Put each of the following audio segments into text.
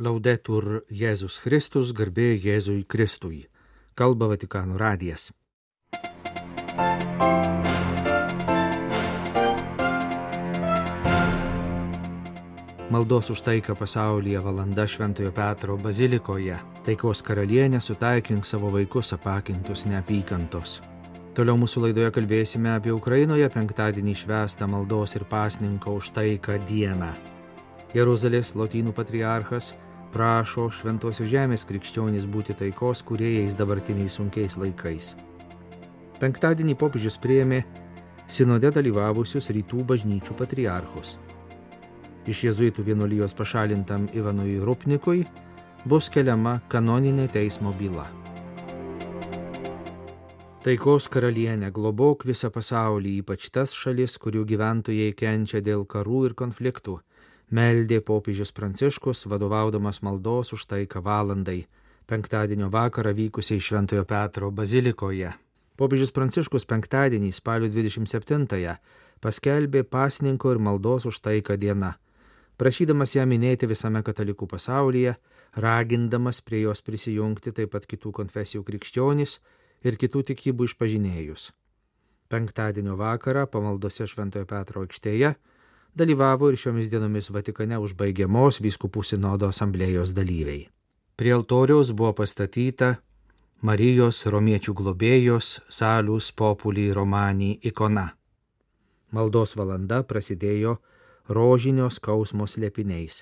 Laudetur Jėzus Kristus, garbė Jėzui Kristui. Kalba Vatikano radijas. Maldos už taiką pasaulyje valanda Šventojo Petro bazilikoje. Taikos karalienė sutaikink savo vaikus apakintus neapykantos. Toliau mūsų laidoje kalbėsime apie Ukrainoje penktadienį švestą maldos ir pasninko už taiką dieną. Jeruzalės lotynų patriarchas prašo šventosios žemės krikščionys būti taikos kuriejais dabartiniais sunkiais laikais. Penktadienį popiežius priėmė sinode dalyvavusius rytų bažnyčių patriarchus. Iš jėzuitų vienuolijos pašalintam Ivanui Rupnikui bus keliama kanoninė teismo byla. Taikos karalienė globok visą pasaulį, ypač tas šalis, kurių gyventojai kenčia dėl karų ir konfliktų meldė popiežius Pranciškus, vadovaudamas maldos už taiką valandai, penktadienio vakarą vykusiai Šventojo Petro bazilikoje. Popiežius Pranciškus penktadienį spalio 27-ąją paskelbė pasninko ir maldos už taiką dieną, prašydamas ją minėti visame katalikų pasaulyje, ragindamas prie jos prisijungti taip pat kitų konfesijų krikščionys ir kitų tikybų išpažinėjus. Penktadienio vakarą pamaldose Šventojo Petro aikštėje dalyvavo ir šiomis dienomis Vatikane užbaigiamos vyskupų sinodo asamblėjos dalyviai. Prie altoriaus buvo pastatyta Marijos romiečių globėjos Salius Populi Romanį ikona. Maldos valanda prasidėjo rožinio skausmo slėpiniais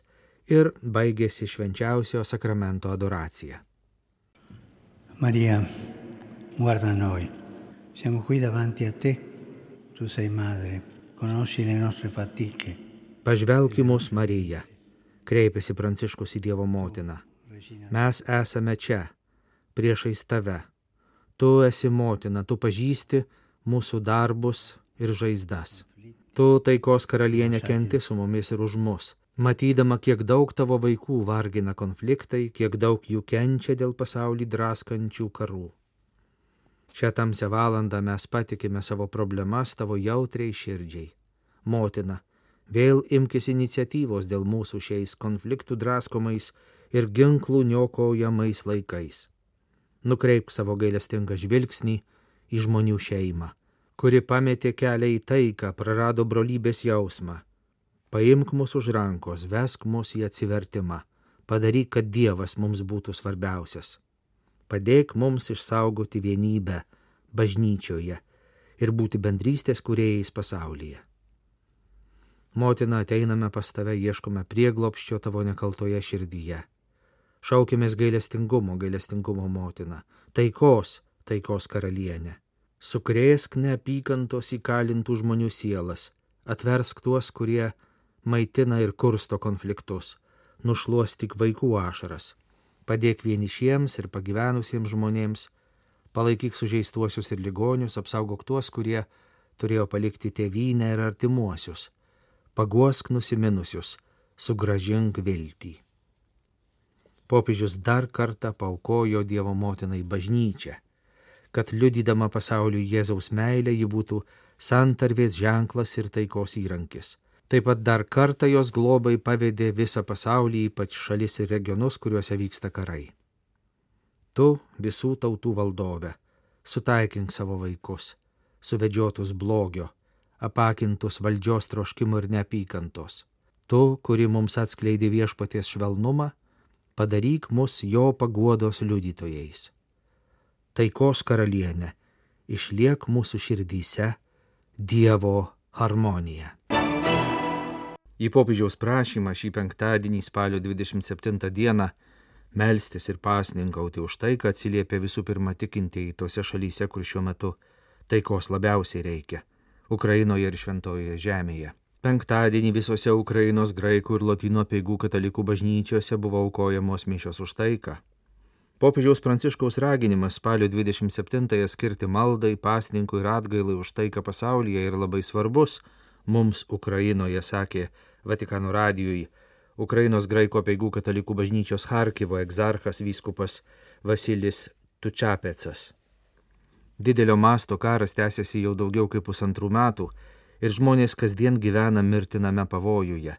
ir baigėsi švenčiausio sakramento adoracija. Marija, guarda noi, siamo qui davanti a te, tu sei madre conosci le nostre fatiche. Pažvelk į mus, Marija, kreipėsi Pranciškus į Dievo motiną. Mes esame čia, priešais tave. Tu esi motina, tu pažįsti mūsų darbus ir žaizdas. Tu taikos karalienė kenti su mumis ir už mus. Matydama, kiek daug tavo vaikų vargina konfliktai, kiek daug jų kenčia dėl pasaulį draskančių karų. Šią tamsią valandą mes patikime savo problemas tavo jautriai širdžiai. Motina, vėl imkis iniciatyvos dėl mūsų šiais konfliktų draskomais ir ginklų niokojamais laikais. Nukreipk savo gailestingą žvilgsnį į žmonių šeimą, kuri pametė kelią į taiką, prarado brolybės jausmą. Paimk mus už rankos, vesk mus į atsivertimą, padaryk, kad Dievas mums būtų svarbiausias padėk mums išsaugoti vienybę bažnyčioje ir būti bendrystės kuriejais pasaulyje. Motina, ateiname pas tave, ieškome prieglopščio tavo nekaltoje širdyje. Šaukimės gailestingumo, gailestingumo motina, taikos, taikos karalienė. Sukrėsk neapykantos įkalintų žmonių sielas, atversk tuos, kurie maitina ir kursto konfliktus, nušuostik vaikų ašaras, padėk vienišiems ir pagyvenusiems žmonėms, palaikyk sužeistuosius ir ligonius, apsaugok tuos, kurie turėjo palikti tėvynę ir artimuosius, paguosk nusiminusius, sugražink viltį. Popiežius dar kartą paukojo Dievo motinai bažnyčią, kad liudydama pasauliu Jėzaus meilę ji būtų santarvės ženklas ir taikos įrankis Taip pat dar kartą jos globai pavedė visą pasaulį, ypač šalis ir regionus, kuriuose vyksta karai. Tu visų tautų valdove, sutaikink savo vaikus, suvedžiotus blogio, apakintus valdžios troškimo ir neapykantos. Tu, kuri mums atskleidė viešpaties švelnumą, padaryk mus jo paguodos liudytojais. Taikos karalienė, išliek mūsų širdyse Dievo harmonija. Į popiežiaus prašymą šį penktadienį spalio 27 dieną melstis ir pasninkauti už tai, kad atsiliepia visų pirma tikintieji tose šalyse, kur šiuo metu taikos labiausiai reikia - Ukrainoje ir Šventojoje žemėje. Penktadienį visose Ukrainos graikų ir latino peigų katalikų bažnyčiose buvo aukojamos mišios už taiką. Popiežiaus Pranciškaus raginimas spalio 27-ąją skirti maldai, pasninkui ir atgailai už taiką pasaulyje yra labai svarbus mums Ukrainoje, sakė Vatikano radijui Ukrainos graiko peigų katalikų bažnyčios Harkivo egzarchas vyskupas Vasilis Tučiapecas. Didelio masto karas tęsiasi jau daugiau kaip pusantrų metų ir žmonės kasdien gyvena mirtiname pavojuje.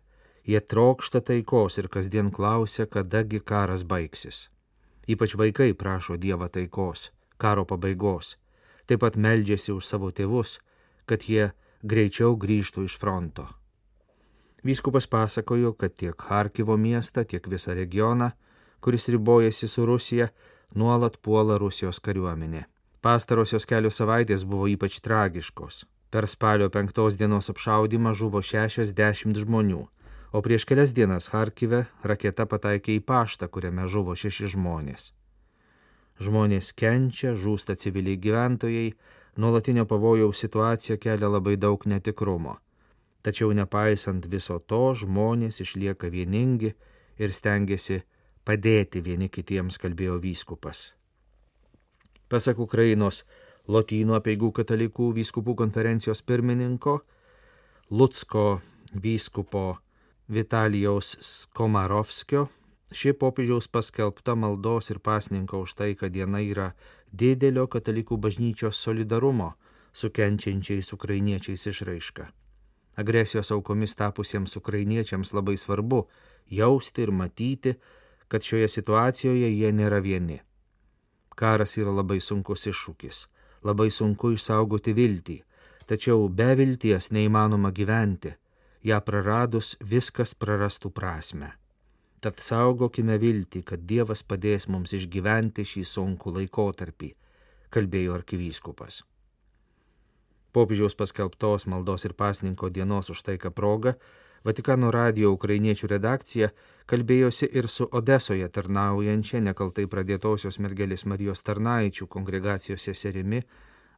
Jie trokšta taikos ir kasdien klausia, kadagi karas baigsis. Ypač vaikai prašo Dievą taikos, karo pabaigos. Taip pat meldžiasi už savo tėvus, kad jie greičiau grįžtų iš fronto. Vyskupas pasakojo, kad tiek Harkivo miestą, tiek visą regioną, kuris ribojasi su Rusija, nuolat puola Rusijos kariuomenė. Pastarosios kelios savaitės buvo ypač tragiškos. Per spalio penktos dienos apšaudimą žuvo 60 žmonių, o prieš kelias dienas Harkive raketa pataikė į paštą, kuriame žuvo šeši žmonės. Žmonės kenčia, žūsta civiliai gyventojai, nuolatinio pavojaus situacija kelia labai daug netikrumo. Tačiau nepaisant viso to, žmonės išlieka vieningi ir stengiasi padėti vieni kitiems, kalbėjo vyskupas. Pasak Ukrainos Lotynų apieigų katalikų vyskupų konferencijos pirmininko Lutsko vyskupo Vitalijaus Skomarovskio, ši popiežiaus paskelbta maldos ir pasninko už tai, kad diena yra didelio katalikų bažnyčios solidarumo su kenčiančiais ukrainiečiais išraiška. Agresijos aukomis tapusiems ukrainiečiams labai svarbu jausti ir matyti, kad šioje situacijoje jie nėra vieni. Karas yra labai sunkus iššūkis, labai sunku išsaugoti viltį, tačiau be vilties neįmanoma gyventi, ją praradus viskas prarastų prasme. Tad saugokime viltį, kad Dievas padės mums išgyventi šį sunkų laikotarpį, kalbėjo arkivyskupas. Popiežiaus paskelbtos maldos ir pasninko dienos už taiką proga Vatikano radio ukrainiečių redakcija kalbėjosi ir su Odesoje tarnaujančia nekaltai pradėtosios mergelės Marijos tarnaičių kongregacijos seserimi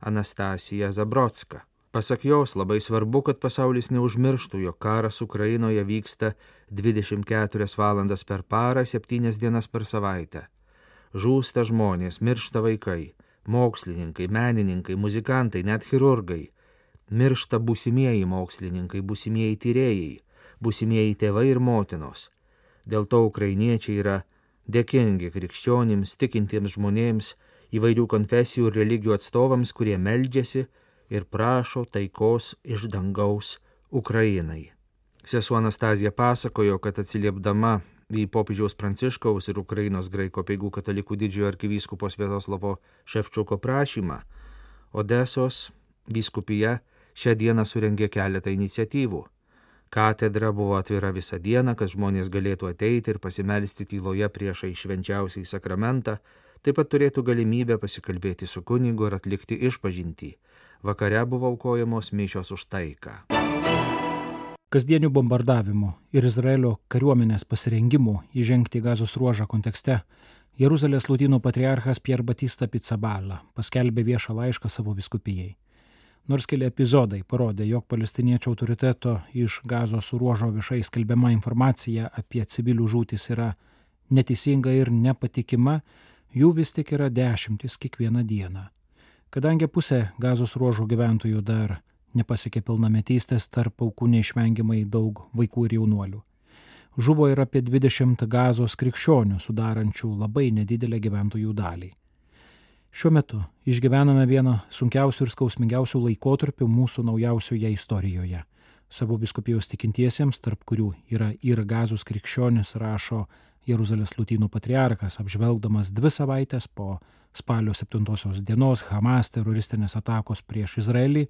Anastasija Zabrotska. Pasak jos labai svarbu, kad pasaulis neužmirštų, jog karas Ukrainoje vyksta 24 valandas per parą, 7 dienas per savaitę. Žūsta žmonės, miršta vaikai, mokslininkai, menininkai, muzikantai, net chirurgai. Miršta būsimieji mokslininkai, būsimieji tyrėjai, būsimieji tėvai ir motinos. Dėl to ukrainiečiai yra dėkingi krikščionims, tikintiems žmonėms, įvairių konfesijų ir religijų atstovams, kurie meldžiasi ir prašo taikos iš dangaus Ukrainai. Sesuo Anastazija pasakojo, kad atsiliepdama į popiežiaus Pranciškaus ir Ukrainos graiko peigų katalikų didžiojo arkivyskupos Vietoslavo Ševčiuko prašymą, Odesos vyskupija šią dieną surengė keletą iniciatyvų. Katedra buvo atvira visą dieną, kad žmonės galėtų ateiti ir pasimelsti tyloje priešai švenčiausiai sakramentą, taip pat turėtų galimybę pasikalbėti su kunigu ir atlikti išpažinti. Vakare buvo aukojamos mišios už taiką. Kasdienių bombardavimų ir Izraelio kariuomenės pasirengimų įžengti į gazos ruožą kontekste Jeruzalės lūtynų patriarchas Pierre Batista Pizzaballa paskelbė viešą laišką savo viskupijai nors keli epizodai parodė, jog palestiniečių autoriteto iš gazos ruožo viešai skelbiama informacija apie civilių žūtis yra neteisinga ir nepatikima, jų vis tik yra dešimtis kiekvieną dieną. Kadangi pusė gazos ruožo gyventojų dar nepasiekė pilnametystės, tarp aukų neišvengiamai daug vaikų ir jaunuolių. Žuvo ir apie 20 gazos krikščionių, sudarančių labai nedidelę gyventojų dalį. Šiuo metu išgyvename vieną sunkiausių ir skausmingiausių laikotarpių mūsų naujausioje istorijoje. Savo biskupijos tikintiesiems, tarp kurių yra ir gazus krikščionis, rašo Jeruzalės lūtynų patriarkas, apžvelgdamas dvi savaitės po spalio 7 dienos Hamas teroristinės atakos prieš Izraelį,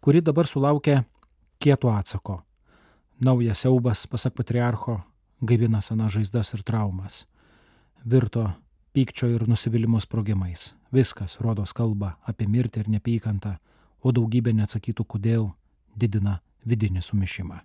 kuri dabar sulaukia kieto atsako. Naujas siaubas, pasak patriarcho, gaivina senas žaizdas ir traumas. Virto pykčio ir nusivylimų sprogimais. Viskas, rodos, kalba apie mirtį ir neapykantą, o daugybė neatsakytų kodėl didina vidinį sumišimą.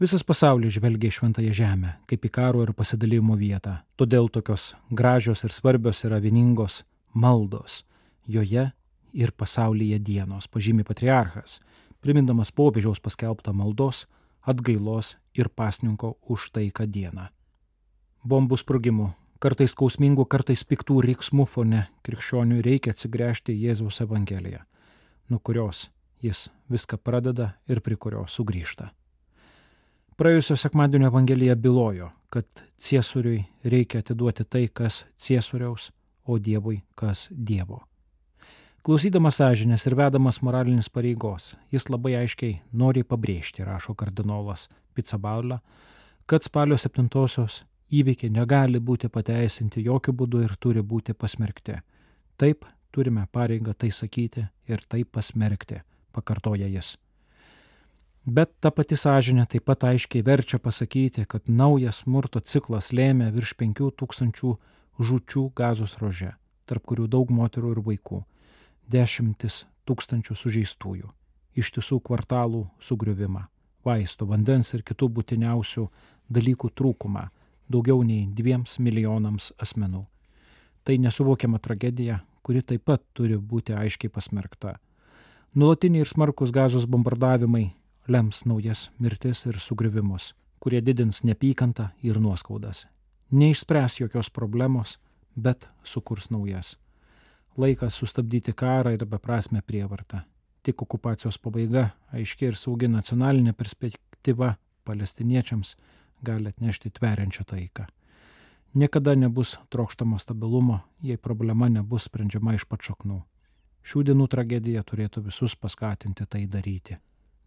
Visas pasaulis žvelgia į šventąją žemę, kaip į karo ir pasidalymo vietą, todėl tokios gražios ir svarbios yra vieningos maldos joje ir pasaulyje dienos, pažymi patriarchas, primindamas popiežiaus paskelbtą maldos, atgailos ir pasninko už taiką dieną. Bombų sprogimų kartais skausmingų, kartais piktų riksmų fone krikščioniui reikia atsigręžti Jėzaus Evangeliją, nuo kurios jis viską pradeda ir prie kurios sugrįžta. Praėjusio sekmadienio Evangelija bylojo, kad ciesuriui reikia atiduoti tai, kas ciesuriaus, o Dievui, kas Dievo. Klausydamas sąžinės ir vedamas moralinis pareigos, jis labai aiškiai nori pabrėžti, rašo kardinolas Picabaula, kad spalio 7-osios įvykiai negali būti pateisinti jokių būdų ir turi būti pasmerkti. Taip, turime pareigą tai sakyti ir tai pasmerkti, pakartoja jis. Bet ta pati sąžinė taip pat aiškiai verčia pasakyti, kad naujas smurto ciklas lėmė virš 5000 žučių gazos rože, tarp kurių daug moterų ir vaikų dešimtis tūkstančių sužeistųjų, ištisų kvartalų sugriuvimą, vaisto, vandens ir kitų būtiniausių dalykų trūkumą daugiau nei dviems milijonams asmenų. Tai nesuvokiama tragedija, kuri taip pat turi būti aiškiai pasmerkta. Nuolatiniai ir smarkus gazos bombardavimai lems naujas mirtis ir sugrivimus, kurie didins neapykantą ir nuoskaudas. Neišspręs jokios problemos, bet sukurs naujas laikas sustabdyti karą ir beprasme prievartą. Tik okupacijos pabaiga, aiški ir saugi nacionalinė perspektyva palestiniečiams gali atnešti tveriančią taiką. Niekada nebus trokštamo stabilumo, jei problema nebus sprendžiama iš pačaknų. Šių dienų tragedija turėtų visus paskatinti tai daryti.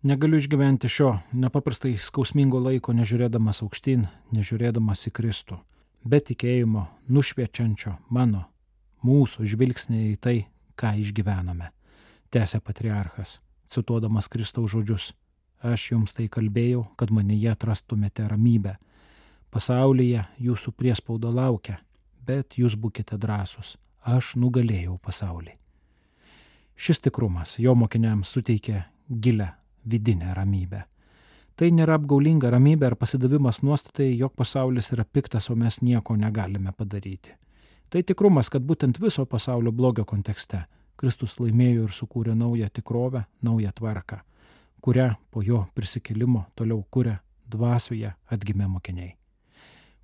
Negaliu išgyventi šio nepaprastai skausmingo laiko nežiūrėdamas aukštyn, nežiūrėdamas į Kristų, be tikėjimo nušviečiančio mano mūsų žvilgsnį į tai, ką išgyvename, tęsė patriarchas, cituodamas Kristaus žodžius. Aš jums tai kalbėjau, kad manyje atrastumėte ramybę. Pasaulyje jūsų priespauda laukia, bet jūs būkite drąsūs. Aš nugalėjau pasaulį. Šis tikrumas jo mokiniams suteikė gilę vidinę ramybę. Tai nėra apgaulinga ramybė ar pasidavimas nuostatai, jog pasaulis yra piktas, o mes nieko negalime padaryti. Tai tikrumas, kad būtent viso pasaulio blogio kontekste Kristus laimėjo ir sukūrė naują tikrovę, naują tvarką, kurią po jo prisikėlimo toliau kūrė dvasioje atgimė mokiniai.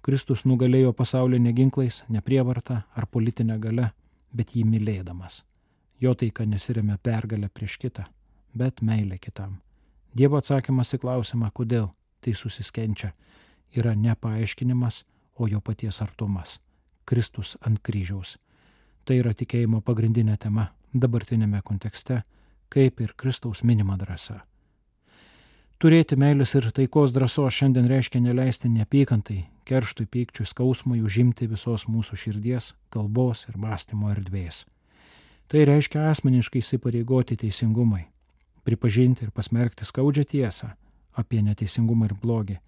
Kristus nugalėjo pasaulį ne ginklais, ne prievarta ar politinė gale, bet jį mylėdamas. Jo taika nesiremia pergalę prieš kitą, bet meilė kitam. Dievo atsakymas į klausimą, kodėl tai susiskenčia, yra ne paaiškinimas, o jo paties artumas Kristus ant kryžiaus. Tai yra tikėjimo pagrindinė tema dabartinėme kontekste, kaip ir Kristaus minima drąsa. Turėti meilės ir taikos drąsos šiandien reiškia neleisti neapykantai, kerštui, pykčiui, skausmui užimti visos mūsų širdies, kalbos ir mąstymo erdvės. Tai reiškia asmeniškai įsipareigoti teisingumai, pripažinti ir pasmerkti skaudžią tiesą apie neteisingumą ir blogį,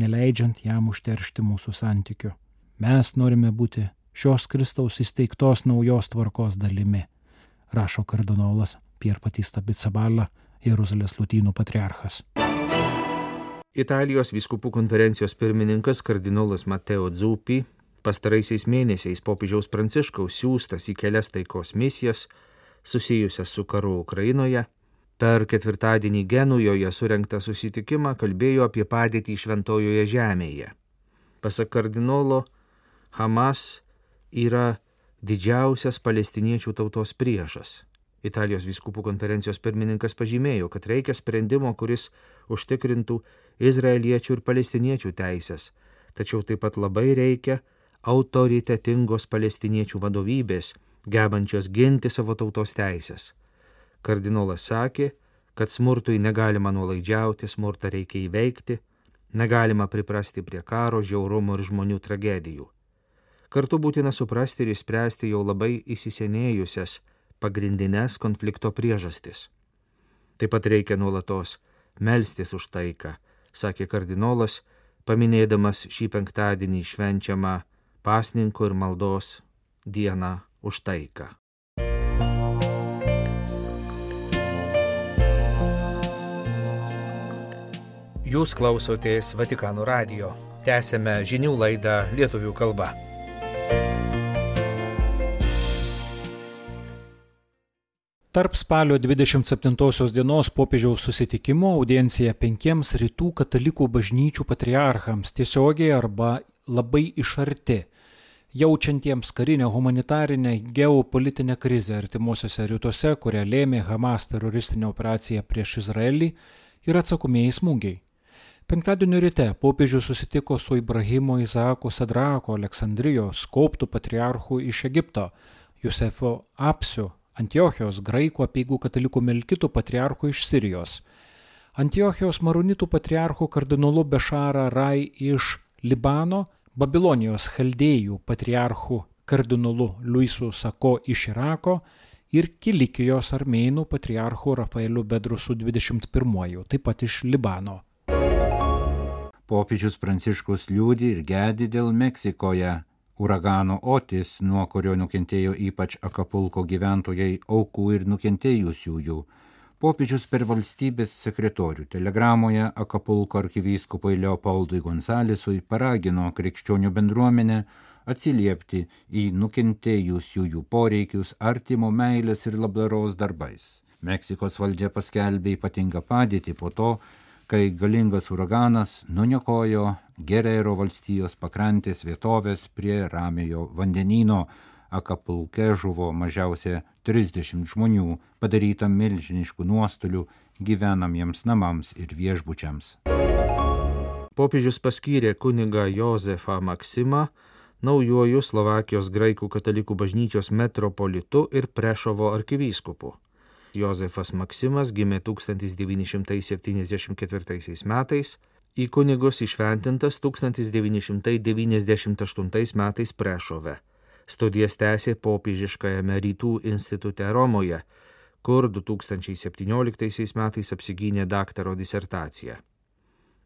neleidžiant jam užteršti mūsų santykių. Mes norime būti šios Kristaus įsteigtos naujos tvarkos dalimi, rašo kardinolas Pierpatista Bitsaballa, Jeruzalės Lutynų patriarchas. Italijos viskupų konferencijos pirmininkas kardinolas Mateo Dzupi pastaraisiais mėnesiais popiežiaus Pranciškaus siūstas į kelias taikos misijas susijusias su karu Ukrainoje, per ketvirtadienį Genujoje surinktą susitikimą kalbėjo apie padėtį šventojoje žemėje. Pasak kardinolo, Hamas yra didžiausias palestiniečių tautos priešas. Italijos viskupų konferencijos pirmininkas pažymėjo, kad reikia sprendimo, kuris užtikrintų izraeliečių ir palestiniečių teisės, tačiau taip pat labai reikia autoritetingos palestiniečių vadovybės, gebančios ginti savo tautos teisės. Kardinolas sakė, kad smurtui negalima nuolaidžiauti, smurtą reikia įveikti, negalima priprasti prie karo, žiaurumo ir žmonių tragedijų. Kartu būtina suprasti ir išspręsti jau labai įsisenėjusias pagrindinės konflikto priežastis. Taip pat reikia nuolatos melstis už taiką, sakė kardinolas, paminėdamas šį penktadienį švenčiamą pasninko ir maldos dieną už taiką. Jūs klausotės Vatikano radio. Tęsėme žinių laidą lietuvių kalba. Tarp spalio 27 dienos popiežiaus susitikimo audiencija penkiems rytų katalikų bažnyčių patriarchams tiesiogiai arba labai iš arti, jaučiantiems karinę humanitarinę geopolitinę krizę artimuosiuose rytuose, kurią lėmė Hamas teroristinė operacija prieš Izraelį ir atsakomieji smūgiai. Penktadienio ryte popiežius susitiko su Ibrahimo Izaako Sadrako Aleksandrijos koptų patriarchu iš Egipto, Jusefo Apsiu Antiochijos graikų apieigų katalikų melkitų patriarchų iš Sirijos, Antiochijos maronitų patriarchų kardinolu Bešara Rai iš Libano, Babilonijos chaldėjų patriarchų kardinolu Luisu Sako iš Irako ir Kilikijos armėnų patriarchu Rafaeliu Bedrusu 21, taip pat iš Libano. Popiežius Pranciškus liūdį ir gedi dėl Meksikoje uragano Otis, nuo kurio nukentėjo ypač Akapulko gyventojai aukų ir nukentėjusiųjų. Popiežius per valstybės sekretorių telegramoje Akapulko arkivyskupui Leopoldui Gonzalesui paragino krikščionių bendruomenę atsiliepti į nukentėjusiųjų poreikius artimo meilės ir labdaros darbais. Meksikos valdžia paskelbė ypatingą padėtį po to, kai galingas uraganas nuniokojo Gerero valstijos pakrantės vietovės prie Ramiojo vandenyno. Akapulke žuvo mažiausia 30 žmonių, padaryta milžiniškų nuostolių gyvenamiems namams ir viešbučiams. Popiežius paskyrė kunigą Jozefą Maksimą naujuoju Slovakijos graikų katalikų bažnyčios metropolitu ir Prešovo arkivyskupu. Jozefas Maksimas gimė 1974 metais, į kunigus išventintas 1998 metais Prešove. Studijas tęsė popiežiškajame rytų institute Romoje, kur 2017 metais apsigynė daktaro disertaciją.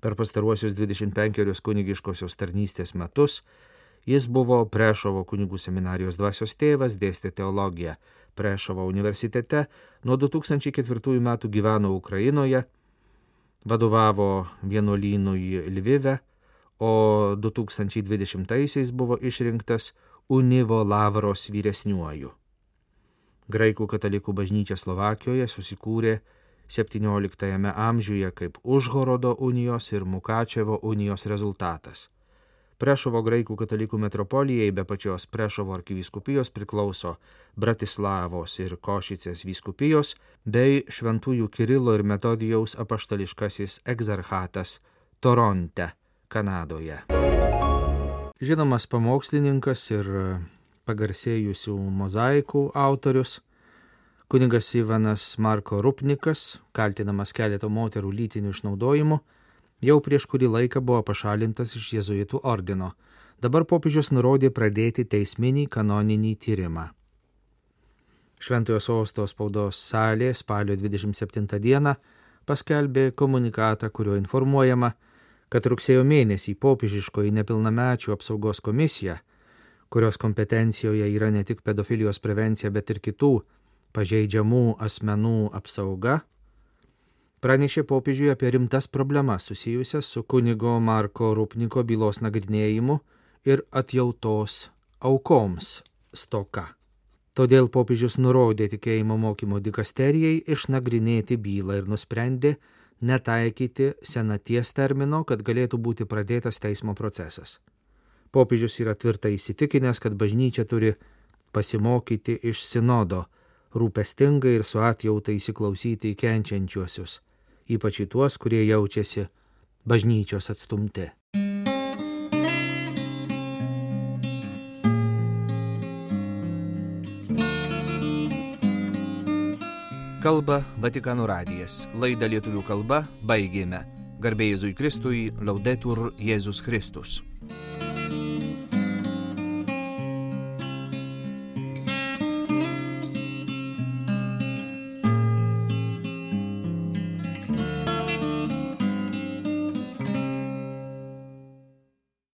Per pastaruosius 25 kunigiškosios tarnystės metus Jis buvo Prešovo kunigų seminarijos dvasios tėvas, dėstė teologiją Prešovo universitete, nuo 2004 metų gyveno Ukrainoje, vadovavo vienuolynui Lvive, o 2020-aisiais buvo išrinktas Univo Lavros vyresniuoju. Graikų katalikų bažnyčia Slovakijoje susikūrė XVII amžiuje kaip Užhorodo unijos ir Mukačevo unijos rezultatas. Prešovo graikų katalikų metropolijai be pačios Prešovo arkivyskupijos priklauso Bratislavos ir Košicės vyskupijos bei Šventųjų Kirilo ir Metodijaus apaštališkasis egzarchatas Toronte, Kanadoje. Žinomas pamokslininkas ir pagarsėjusių mozaikų autorius, kuningas Ivanas Marko Rupnikas, kaltinamas keleto moterų lytiniu išnaudojimu, jau prieš kurį laiką buvo pašalintas iš jėzuitų ordino. Dabar popiežius nurodė pradėti teisminį kanoninį tyrimą. Šventojo sosto spaudos salė spalio 27 dieną paskelbė komunikatą, kuriuo informuojama, kad rugsėjo mėnesį popiežiškoji nepilnamečių apsaugos komisija, kurios kompetencijoje yra ne tik pedofilijos prevencija, bet ir kitų pažeidžiamų asmenų apsauga, pranešė popiežiui apie rimtas problemas susijusias su kunigo Marko Rupniko bylos nagrinėjimu ir atjautos aukoms stoka. Todėl popiežius nurodė tikėjimo mokymo dikasterijai išnagrinėti bylą ir nusprendė netaikyti senaties termino, kad galėtų būti pradėtas teismo procesas. Popiežius yra tvirtai įsitikinęs, kad bažnyčia turi pasimokyti iš sinodo, rūpestingai ir su atjautai įsiklausyti į kenčiančiuosius ypač į tuos, kurie jaučiasi bažnyčios atstumti. Kalba Vatikanų radijas. Laidą lietuvių kalba baigėme. Garbėjai Jėzui Kristui, laudetur Jėzus Kristus.